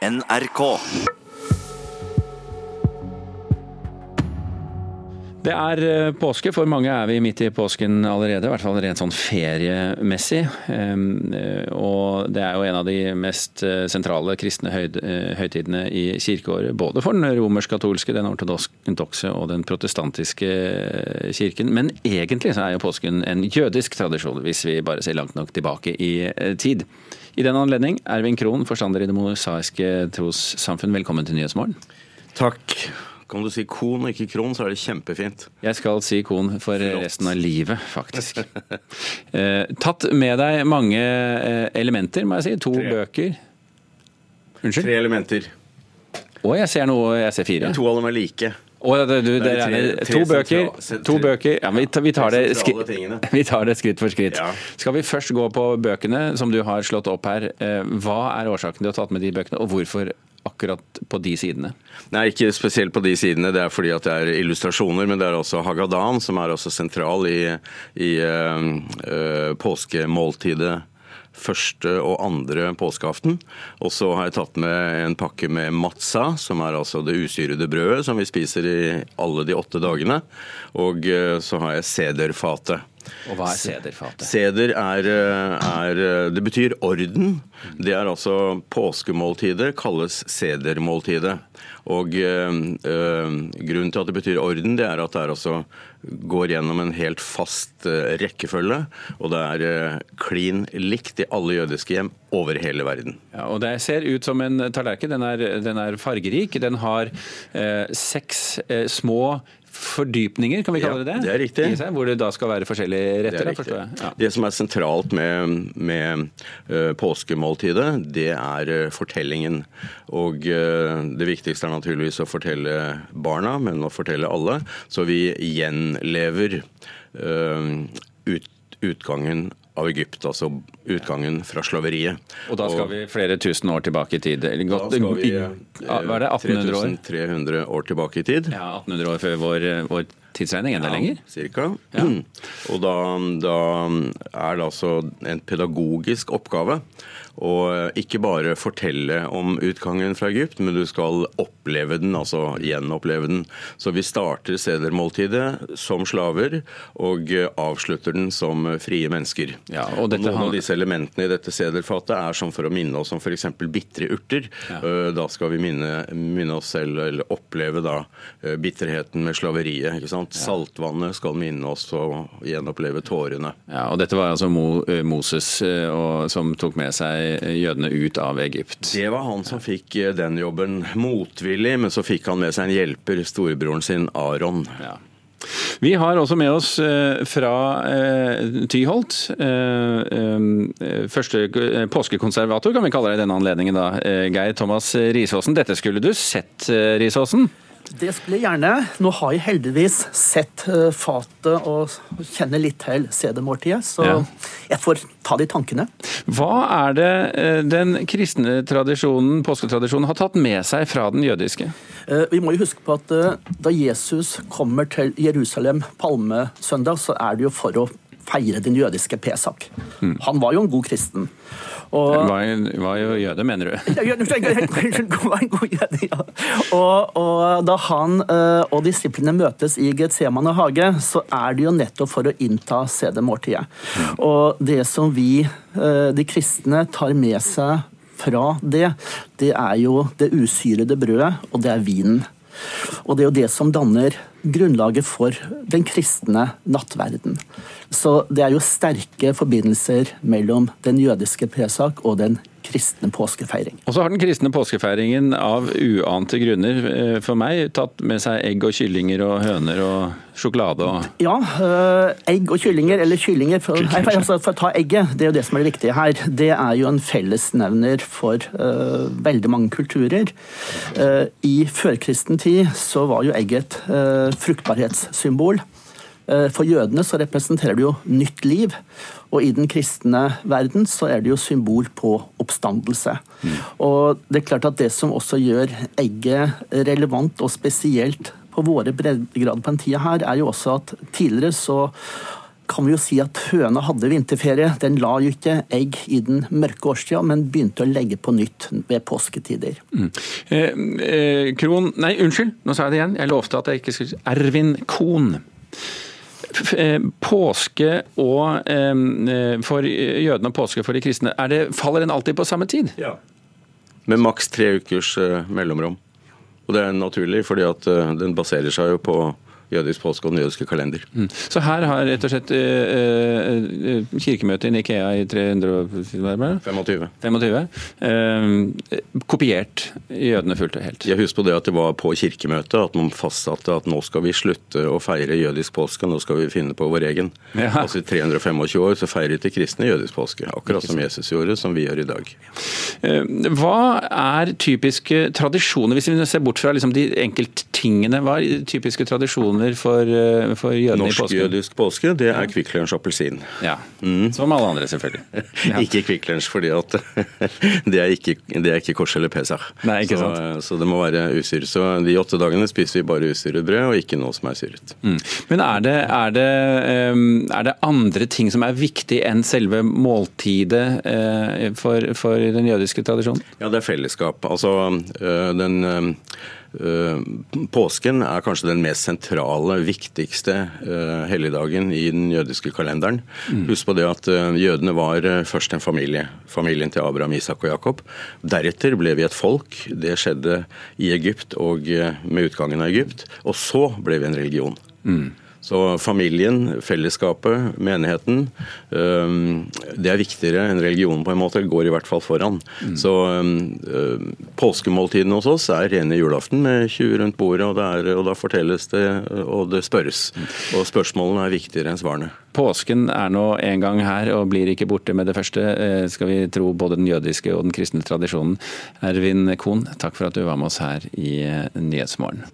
NRK. Det er eh, påske. For mange er vi midt i påsken allerede. I hvert fall rent sånn feriemessig. Ehm, eh, Og det er jo en av de mest eh, sentrale kristne høytidene i kirkeåret. Både for den romersk-katolske, den ortodokse og den protestantiske kirken. Men egentlig så er jo påsken en jødisk tradisjon, hvis vi bare ser langt nok tilbake i tid. I den anledning, Ervin Krohn, forstander i Det mosaiske trossamfunn, velkommen til Nyhetsmorgen. Takk. Kan du si kon og ikke kron, så er det kjempefint. Jeg skal si kon for resten av livet, faktisk. Eh, tatt med deg mange eh, elementer, må jeg si. To Tre. bøker. Unnskyld? Tre elementer. Å, jeg ser noe. Jeg ser fire. To av dem er like. Å, det, du, det er to bøker. To bøker. Ja, vi, tar- vi, tar det, vi tar det skritt for skritt. Skal vi først gå på bøkene som du har slått opp her. Eh, Hva er årsaken til å ha tatt med de bøkene, og hvorfor akkurat på de sidene? Nei, ikke spesielt på de sidene. Det er fordi at det er illustrasjoner, men det er også Hagadan, som er også sentral i, i eh, påskemåltidet første og andre påskeaften. Og så har jeg tatt med en pakke med matza, som er altså det usyrede brødet som vi spiser i alle de åtte dagene. Og eh, så har jeg sederfatet. Og hva er sederfatet? Seder er, er Det betyr orden. Det er altså Påskemåltidet kalles sedermåltidet. Og øh, Grunnen til at det betyr orden, det er at det er altså går gjennom en helt fast rekkefølge. Og det er klin likt i alle jødiske hjem over hele verden. Ja, og Det ser ut som en tallerken. Den er, den er fargerik. Den har eh, seks eh, små fordypninger, kan vi kalle Ja, det det? det er riktig. Seg, hvor det da skal være forskjellige Det retter, er jeg. Ja. Det som er sentralt med, med uh, påskemåltidet, det er uh, fortellingen. Og uh, det viktigste er naturligvis å fortelle barna, men å fortelle alle. Så vi gjenlever ut, utgangen av Egypt, altså utgangen fra slaveriet. Og da skal vi flere tusen år tilbake i tid. Eller Da skal vi eh, hva er det, 1800 år? 3300 år tilbake i tid. Ja, 1800 år før vår, vår tidsregning, enda lenger. Cirka. Og da, da er det altså en pedagogisk oppgave å ikke bare fortelle om utgangen fra Egypt, men du skal oppleve den, altså gjenoppleve den. Så vi starter sedermåltidet som slaver, og avslutter den som frie mennesker. Ja, og dette noen av disse elementene i dette sederfatet er som for å minne oss om f.eks. bitre urter. Ja. Da skal vi minne, minne oss selv, eller oppleve da eh, bitterheten med slaveriet. ikke sant? Saltvannet skal minne oss og gjenoppleve tårene. Ja, og dette var altså Mo, eh, Moses eh, og, som tok med seg eh, jødene ut av Egypt. Det var han som fikk eh, den jobben motvillig, men så fikk han med seg en hjelper, storebroren sin Aron. Ja. Vi har også med oss eh, fra eh, Tyholt, eh, eh, første eh, påskekonservator kan vi kalle deg i denne anledningen da, eh, Geir Thomas Risaasen. Dette skulle du sett, eh, Risaasen? Det skulle jeg gjerne. Nå har jeg heldigvis sett eh, fatet og kjenner litt til CD-måltidet, så Ja. jeg får ta de tankene. Hva er det eh, den kristne tradisjonen, påsketradisjonen har tatt med seg fra den jødiske? Eh, Vi må jo huske på at da Jesus kommer til Jerusalem palmesøndag, så er det jo for å feire den jødiske Pesak. Han var jo en god kristen. Og hva, var jo jøde, mener du? Er Unnskyld, en god jøde, ja. Og, og da han eh, og disiplene møtes i Getsemane hage, så er det jo nettopp for å innta sedermåltidet. Og det som vi, eh, de kristne, tar med seg fra det, det er jo det usyrede brødet, og det er vinen. Og det er jo det som danner grunnlaget for den kristne nattverden. Så det er jo sterke forbindelser mellom den jødiske Pesach og den kristne påskefeiring. Og så har den kristne påskefeiringen av uante grunner eh, for meg tatt med seg egg og kyllinger og høner og sjokolade og Ja, øh, egg og kyllinger, eller kyllinger for, nei, altså, for å ta egget, det er jo det som er det viktige her. Det er jo en fellesnevner for øh, veldig mange kulturer. Uh, I førkristen tid så var jo egget et øh, fruktbarhetssymbol. Eh, For jødene så representerer det jo nytt liv, og i den kristne verden så er det jo symbol på oppstandelse. Og det er klart at det som også gjør egget relevant og spesielt på våre breddegrader på den tida her, er jo også at tidligere så kan vi jo si at høna hadde vinterferie. Den la jo ikke egg i den mørke årstida, men begynte å legge på nytt ved påsketider. Mm. Eh, eh, Kron Nei, unnskyld, nå sa jeg det igjen. Jeg lovte at jeg ikke skulle Ervin Kohn. Eh, påske og eh, for jødene og påske for de kristne, det, faller den alltid på samme tid? Ja. Med maks tre ukers mellomrom. Og det er naturlig, fordi at den baserer seg jo på jødisk påske og den jødiske kalender. Mm. Så her har rett og slett uh, kirkemøtet i Nikea i 325 25, uh, kopiert jødene fullt og helt. Jeg husker på det at det var på kirkemøtet at man fastsatte at nå skal vi slutte å feire jødisk påske, nå skal vi finne på vår egen. Ja. Altså I 325 år så feiret de kristne jødisk påske, akkurat som Jesus gjorde, som vi gjør i dag. Uh, hva er typiske tradisjoner, hvis vi ser bort fra liksom, de enkelttingene, hva er typiske tradisjoner tradisjoner for, eh, for jødene i påsken? Norsk-jødisk påske, det er Kvikk Lunsj appelsin. Ja, mm. Som alle andre, selvfølgelig. Ja. ikke Kvikk Lunsj, fordi at det er ikke, det er ikke kors eller pesach. Nei, ikke så, sant. så det må være usyret. Så de åtte dagene spiser vi bare usyret brød, og ikke noe som er syret. Mm. Men er det, er, det, er det, andre ting som er viktig enn selve måltidet eh, for, for den jødiske tradisjonen? Ja, det er fellesskap. Altså den Eh, påsken er kanskje den mest sentrale, viktigste uh, helligdagen i den jødiske kalenderen. Mm. Husk på det at uh, jødene var først en familie. Familien til Abraham, Isak og Jakob. Deretter ble vi et folk. Det skjedde i Egypt og med utgangen av Egypt. Og så ble vi en religion. Mm. Så familien, fellesskapet, menigheten, det er viktigere enn religionen på en måte. Går i hvert fall foran. Mm. Så påskemåltidene hos oss er rene julaften med 20 rundt bordet, og, er, og da fortelles det, og det spørres. Mm. Og spørsmålene er viktigere enn svarene. Påsken er nå en gang her og blir ikke borte med det første, eh, skal vi tro både den jødiske og den kristne tradisjonen. Ervin Kohn, takk for at du var med oss her i eh, Nyhetsmorgen.